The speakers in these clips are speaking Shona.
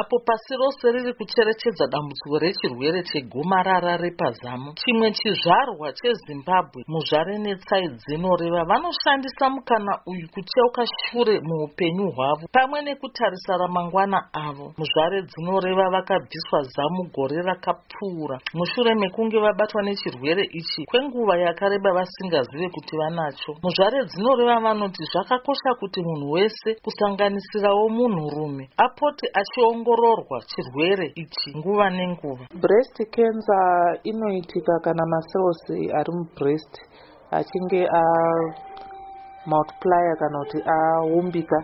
apo pasi rose riri kucherechedza dambudziko rechirwere chegomarara repazamu. Chimwe chizvarwa chezimbabwe muzvare netsai dzinoreva vanoshandisa mukana uyu kucheuka shure muupenyu hwavo pamwe nekutarisa ramangwana avo. Muzvare dzinoreva vakabviswa zamu gore rakapfuura. Mushure mekunge vabatwa nechirwere ichi kwenguva yakareba vasingazive kuti vanacho. Muzvare dzinoreva vanoti zvakakosha kuti munhu wese kusanganisirawo munhurume apote achiongororwa chirwere ichi nguva nenguva. Breast cancer inoitika kana macells ari mubreast achinge amultiplya kana kuti aumbika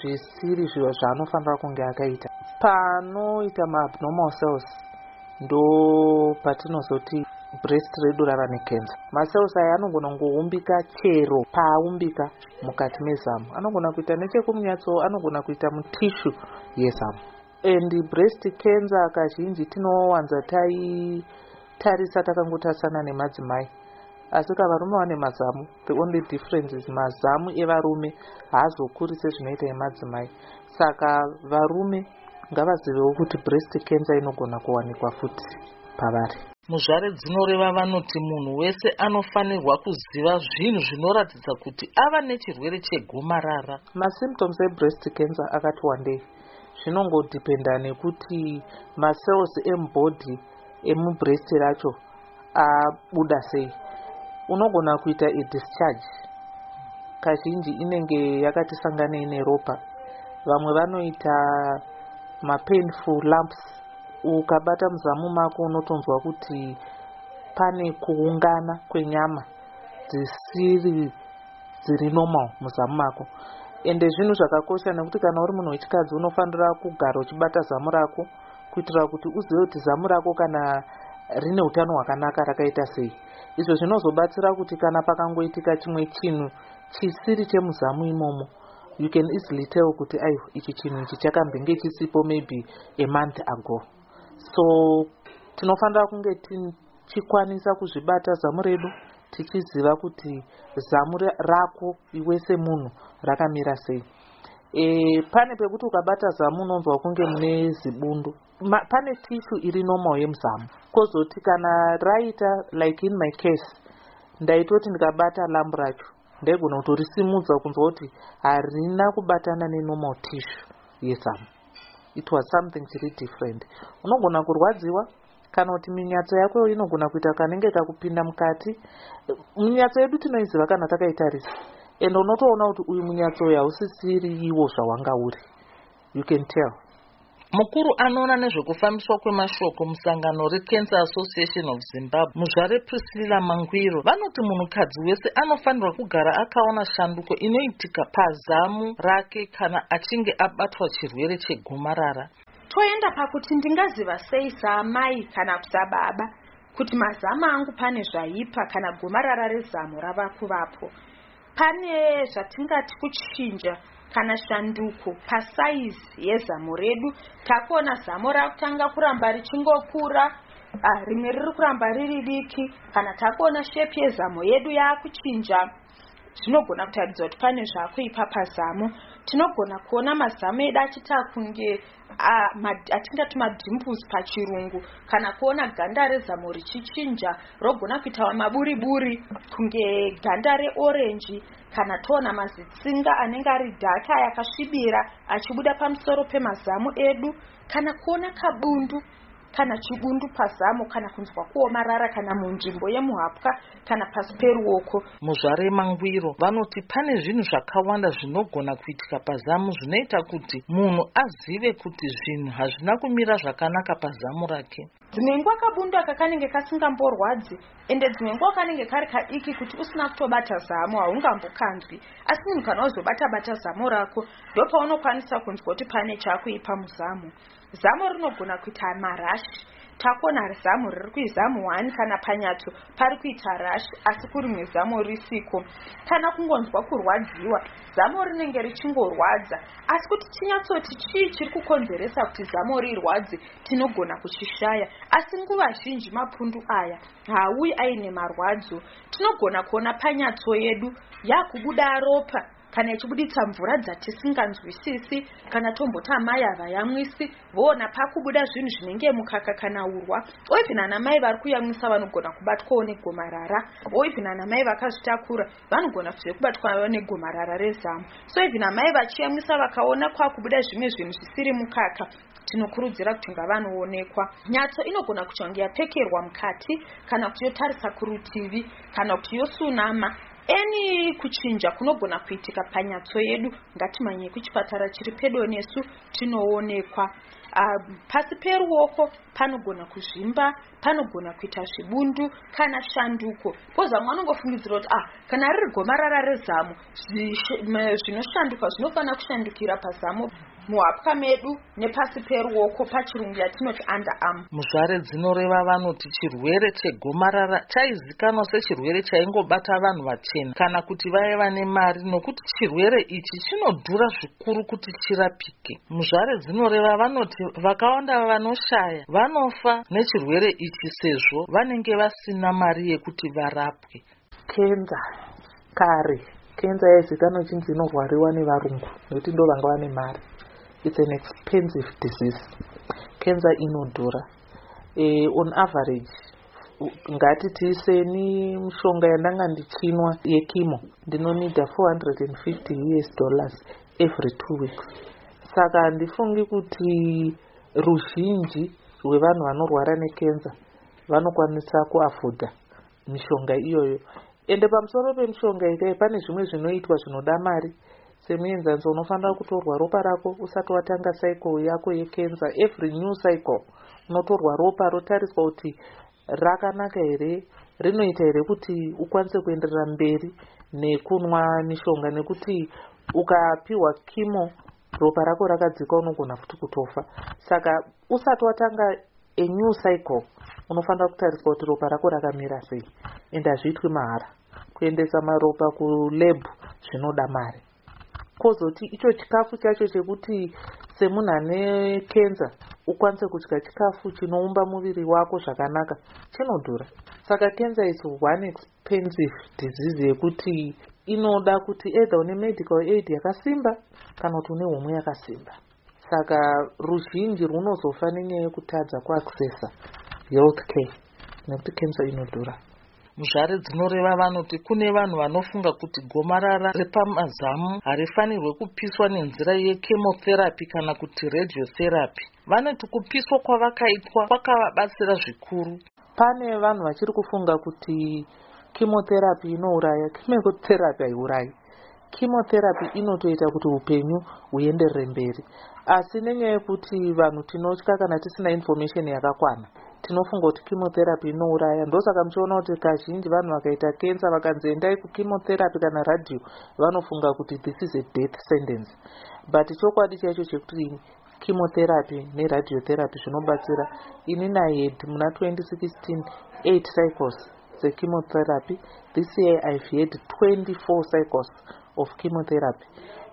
zvisiri zviro zvaanofanira kunge akaita. Panoita maabnormal cells ndo patinozoti breast redu rava necancer macells aya anogona kungoumbika chero paaumbika mukati mezamu. Anogona kuita nechekumunyatso anogona kuita mutishu yezamu and breast cancer kazhinji tinowanza taitarisa takangotarisana nemadzimai. Asi kavarume vane mazamu the only differences mazamu evarume haazokuri sezvinoita emadzimai saka varume ngavazivewo kuti breast cancer inogona kuwanikwa futi pavari. Muzvare dzinoreva vanoti munhu wese anofanirwa kuziva zvinhu zvinoratidza kuti ava nechirwere chegomarara. Masymptoms ebreast cancer akati wandei zvinongodhipenda nekuti macells emubhodhi emubreast racho abuda sei. Unogona kuita idischarge kazhinji inenge yakati sanganei neropa. Vamwe vanoita mapainful lumps. Ukabata muzamu mako unotonzwa kuti pane kuungana kwenyama dzisiri dziri normal muzamu mako ende zvinhu zvakakosha nekuti kana uri munhu wechikadzi unofanira kugara uchibata zamu rako kuitira kuti uzive kuti zamu rako kana rine utano hwakanaka rakaita sei. Izvo zvinozobatsira kuti kana pakangoitika chimwe chinhu chisiri chemuzamu imomo you can easily tell kuti aiwa ichi chinhu ichi chakambenge chisipo maybe amonth ago. So tinofanira kunge tichikwanisa kuzvibata zamu redu tichiziva kuti zamu rako iwe semunhu rakamira sei. E, pane pekuti ukabata zamu unonzwa kunge mune zibundu. Ma, pane tishu iri normal yemuzamu. Kwozoti kana raita like in my case ndaitoti ndikabata lambu racho ndaigona kutorisimudza kunzwa kuti harina kubatana nenormal tishu yezamu. It was something chiri different. Unogona kurwadziwa kana kuti minyatso yako inogona kuita kanenge kakupinda mukati minyatso yedu tinoiziva kana takaitarisa ende unotoona kuti uyu munyatso uyu hausisiri iwo zvawanga uri. You can tell. Mukuru anoona nezvekufambiswa kwemashoko musangano recancer association of zimbabwe muzvare priscilla mangwiro. Vanoti munhukadzi wese anofanirwa kugara akaona shanduko inoitika pazamu rake kana achinge abatwa chirwere chegomarara toenda pakuti ndingaziva sei saamai kana sababa kuti mazamu angu pane zvaipa kana gomarara rezamu rava kuvapo. Pane zvatingati kuchinja kana shanduko pasaizi yezamu redu takuona zamu rakutanga kuramba richingokura ah, rimwe riri kuramba riri diki kana takuona shepi yezamu yedu yaakuchinja zvinogona kutaridza kuti pane zvaakuipa pazamu tinogona kuona mazamu edu achiita kunge atingati madimples pachirungu kana kuona ganda rezamu richichinja rogona kuita maburiburi kunge ganda reorenji kana toona mazitsinga anenge ari dhaka yakasvibira achibuda pamusoro pemazamu edu kana kuona kabundu kana chibundu pazamu kana kunzwa kuomarara kana munzvimbo yemuhapwa kana pasi peruoko muzvare mangwiro vanoti pane zvinhu zvakawanda zvinogona kuitika pazamu zvinoita kuti munhu azive kuti zvinhu hazvina kumira zvakanaka pazamu rake dzimwe nguva kabundu aka kanenge kasingamborwadzi ende dzimwe nguva kanenge kari kadiki kuti usina kutobata zamu haungambokanzwi. Asi munhu kana uzobata bata zamu rako ndopaunokwanisa kunzwa kuti pane chakuipa muzamu zamu rinogona kuita marashi takuona zamu riri kuizamu 1 kana panyatso pari kuita rashi asi kurimwe zamu risiko kana kungonzwa kurwadziwa zamu rinenge richingorwadza asi kuti tinyatsoti chii chiri kukonzeresa kuti zamu rirwadze tinogona kuchishaya asi nguva zhinji mapundu aya haauyi aine marwadzo. Tinogona kuona panyatso yedu yakubuda ropa kana ichibuditsa mvura dzatisinganzwisisi kana tomboti amai havayamwisi voona pakubuda zvinhu zvinenge mukaka kana urwa. Oivhen anamai vari kuyamwisa vanogona kubatwawo negomarara. Oivhen anamai vakazvitakura vanogona futi kubatwawo negomarara rezamu. So even amai vachiyamwisa vakaona kwakubuda zvimwe zvinhu zvisiri mukaka tinokurudzira kuti ngavanoonekwa. Nyatso inogona kuti wange yapfekerwa mukati kana kuti yotarisa kurutivi kana kuti yosunama eni kuchinja kunogona kuitika panyatso yedu. Ngatimhanyei kuchipatara chiri pedo nesu tinoonekwa. Uh, pasi peruoko panogona kuzvimba panogona kuita zvibundu kana shanduko. Bcause vamwe vanongofungidzira kuti ah kana riri gomarara rezamu zvinoshanduka zvinofanira kushandukira pazamu muhapwa medu nepasi peruoko pachirungu yatinoti underarm muzvare dzinoreva vanoti chirwere chegomarara chaizikanwa sechirwere chaingobata vanhu vachena. Kana kuti vaiva nemari nokuti chirwere ichi chinodhura zvikuru kuti chirapike. Muzvare dzinoreva vanoti vakawanda vanoshaya vanofa nechirwere ichi sezvo vanenge vasina mari yekuti varapwe. Kenza kare. Kenza yaizikanwa ichinzi inorwariwa nevarungu nokuti ndo vanga vane mari it's an expensive disease. Cancer inodhura. Uh, on average ngati tiiseni mishonga yandanga ndichinwa yekimo ndinonidha 450 us dollars every two weeks. Saka handifungi kuti ruzhinji rwevanhu vanorwara nekenza vanokwanisa kuafodha mishonga iyoyo. Ende pamusoro pemishonga ikai pane zvimwe zvinoitwa zvinoda mari semuenzanzo unofanira kutorwa ropa rako usati watanga cycle yako yekenza every new cycle unotorwa ropa rotariswa kuti rakanaka here rinoita here kuti ukwanise kuenderera mberi nekunwa mishonga nekuti ukapiwa kimo ropa rako rakadzika unogona futi kutofa. Saka usati watanga anew cycle unofanira kutariswa kuti ropa rako rakamira sei. Ende hazviitwi mahara. Kuendesa maropa kulab zvinoda mari kwozoti icho chikafu chacho chekuti semunhu ane kenza ukwanise kudya chikafu chinoumba muviri wako zvakanaka chinodhura. Saka kenza is one expensive disease yekuti inoda kuti either une medical aid yakasimba kana kuti une homwe yakasimba. Saka ruzhinji runozofa nenyaya yekutadza kuaccessa health care nekuti kenza inodhura muzvare dzinoreva vanoti kune vanhu vanofunga kuti gomarara repamazamu harifanirwe kupiswa nenzira yechemotherapy kana kuti radiotherapy. Vanoti kupiswa kwavakaitwa kwakavabatsira zvikuru. Pane vanhu vachiri kufunga kuti chemotherapy inouraya chemotherapy haiurayi. Chemotherapy inotoita kuti upenyu huenderere mberi. Asi nenyaya yekuti vanhu tinotya kana tisina information yakakwana tinofunga kuti chemotherapy inouraya. Ndosaka muchiona kuti kazhinji vanhu vakaita kensa vakanzi endai kuchemotherapy kana radio vanofunga kuti this is a death sentence. But chokwadi chaicho chekuti chemotherapy neradiotherapy zvinobatsira ini nahed muna 2016 8 cycles dzechemotherapy. This year i've had 24 cycles of chemotherapy.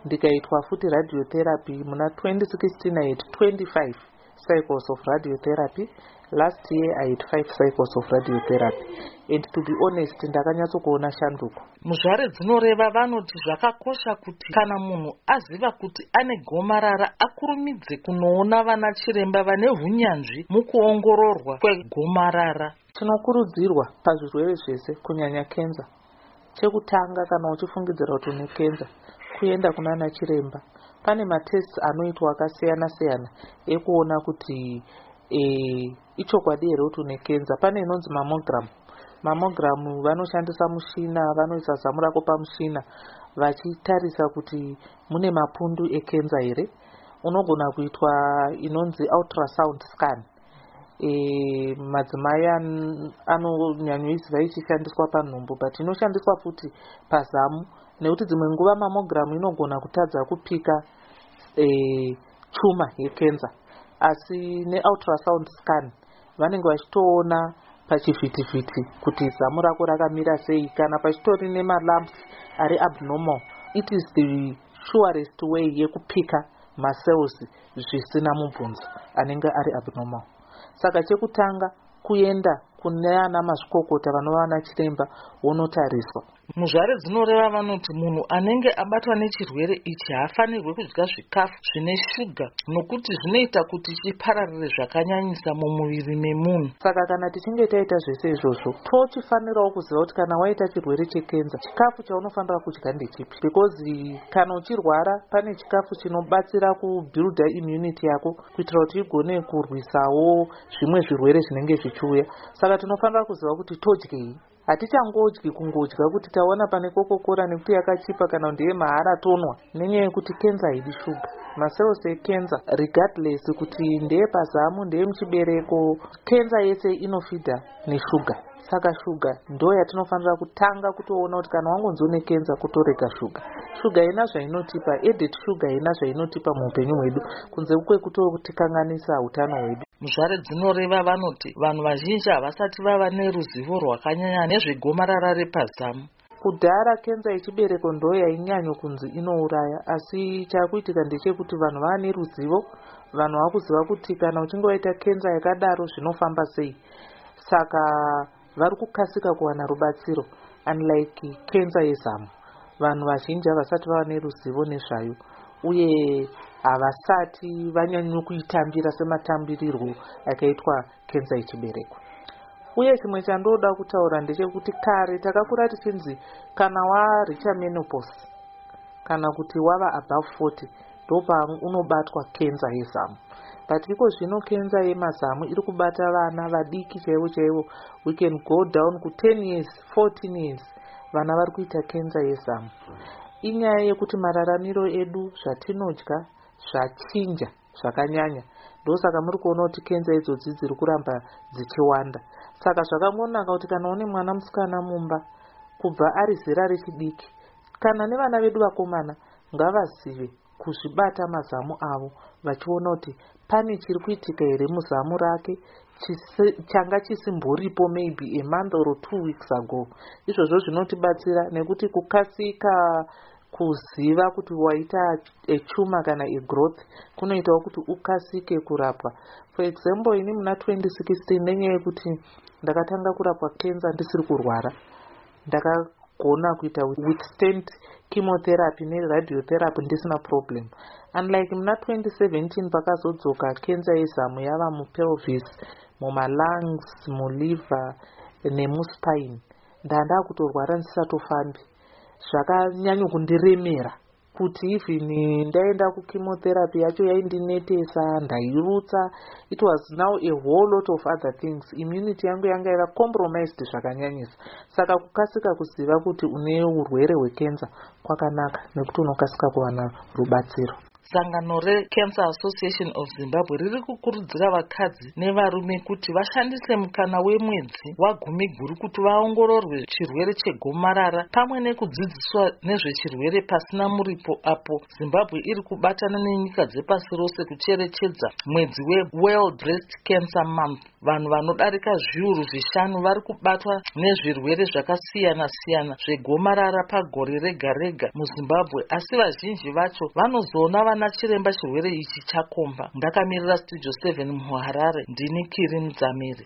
Ndikaitwa futi radiotherapy muna 2016 i had 25 cycles of radiotherapy. Last year i had five cycles of radiotherapy. And to be honest ndakanyatsokuona shanduko. Muzvare dzinoreva vanoti zvakakosha kuti kana munhu aziva kuti ane gomarara akurumidze kunoona vana chiremba vane unyanzvi mukuongororwa kwegomarara. Tinokurudzirwa pazvirwere zvese kunyanya kenza chekutanga kana uchifungidzira kuti une kenza kuenda kunana chiremba. Pane matests anoitwa akasiyana siyana ekuona kuti e, ichokwadi here kuti une kenza pane inonzi mamogram mamogram vanoshandisa mushina vanoisa zamu rako pamushina vachitarisa kuti mune mapundu ekenza here unogona kuitwa inonzi ultrasound scan e, madzimai anonyanyoiziva ichishandiswa panhumbu but inoshandiswa futi pazamu nekuti dzimwe nguva mamogram inogona kutadza kupika e, chuma yekenza. Asi neultrasound scan vanenge vachitoona pachivhitivhiti kuti zamu rako rakamira sei kana pachitori nemalamps ari abnormal it is the surest way yekupika macells zvisina mubvunzo anenge ari abnormal saka chekutanga kuenda kune ana mazvikokota vanova vana chiremba wonotariswa muzvare dzinoreva vanoti munhu anenge abatwa nechirwere ichi haafanirwe kudya zvikafu zvine shuga nokuti zvinoita kuti chipararire zvakanyanyisa mumuviri memunhu. Saka kana tichinge taita zvese izvozvo tochifanirawo kuziva kuti kana waita chirwere chekenza chikafu chaunofanira kudya ndechipi? Because kana uchirwara pane chikafu chinobatsira kubhiruda immunity yako kuitira kuti igone kurwisawo zvimwe zvirwere zvinenge zvichiuya. Saka tinofanira kuziva kuti todyei hatichangodyi kungodya kuti taona pane kokokora nekuti yakachipa kana ndeye mahara tonwa nenyaya yekuti kenza haidi shuga. Macells ekenza regardless kuti ndeye pazamu ndeye muchibereko kenza yese inofidha neshuga saka shuga ndo yatinofanira kutanga kutoona kuti kana wangonzwa nekenza kutorega shuga. Shuga ina zvainotipa edit shuga ina zvainotipa muupenyu hwedu kunze kwekutotikanganisa utano hwedu. Muzvare dzinoreva vanoti vanhu vazhinji havasati vava neruzivo rwakanyanya nezvegomarara repazamu. Kudhara kenza yechibereko ndo yainyanyo kunzi inouraya asi chakuitika ndechekuti vanhu vava neruzivo vanhu vava kuziva kuti kana uchinge waita kenza yakadaro zvinofamba sei. Saka vari kukasika kuwana rubatsiro unlike kenza yezamu vanhu vazhinji havasati vava neruzivo nezvayo uye havasati vanyanyo kuitambira sematambirirwo akaitwa kenza yechibereko uye chimwe chandoda kutaura ndechekuti kare takakura tichinzi kana waricha menopos kana kuti wava above 40 ndopaunobatwa kenza yezamu. But iko zvino kenza yemazamu iri kubata vana vadiki chaivo chaivo. We can go down ku10 years 14 years. Vana vari kuita kenza yezamu. Inyaya yekuti mararamiro edu zvatinodya zvachinja zvakanyanya. Ndosaka muri kuona kuti kenza idzodzi dziri kuramba dzichiwanda. Saka zvakangonaka kuti kana une mwana musikana mumba kubva ari zera rechidiki kana nevana vedu vakomana ngavazive kuzvibata mazamu avo vachiona kuti pane chiri kuitika here muzamu rake? Changa chisimboripo maybe amonth or two weeks ago. Izvozvo zvinotibatsira nekuti kukasika kuziva kuti waita echuma kana egrowth kunoitawo kuti ukasike kurapwa. For example ini muna 2016 nenyaya yekuti ndakatanga kurapwa kenza ndisiri kurwara ndakagona kuita withstand chemotherapy neradiotherapy ndisina problem. Unlike muna 2017 pakazodzoka kenza yezamu yava mupelvis mumalungs muliver nemuspine. Ndandaa kutorwara ndisatofambi zvakanyanyo kundiremera kuti even ndaenda kuchemotherapy yacho yaindinetesa ndairutsa it was now a whole lot of other things. Immunity yangu yanga yava compromised zvakanyanyisa. Saka kukasika kuziva kuti une urwere hwekenza kwakanaka nekuti unokasika kuwana rubatsiro sangano recancer association of zimbabwe riri kukurudzira vakadzi nevarume kuti vashandise mukana wemwedzi wagumi guru kuti vaongororwe chirwere chegomarara pamwe nekudzidziswa nezvechirwere pasina muripo apo. Zimbabwe iri kubatana nenyika dzepasi rose kucherechedza mwedzi weworld breast cancer month. Vanhu vanodarika zviuru zvishanu vari kubatwa nezvirwere zvakasiyana siyana zvegomarara pagore rega rega muzimbabwe asi vazhinji vacho vanozoona vana chiremba chirwere ichi chakomba. Ndakamirira studio 7 muharare. Ndini kiri mudzamiri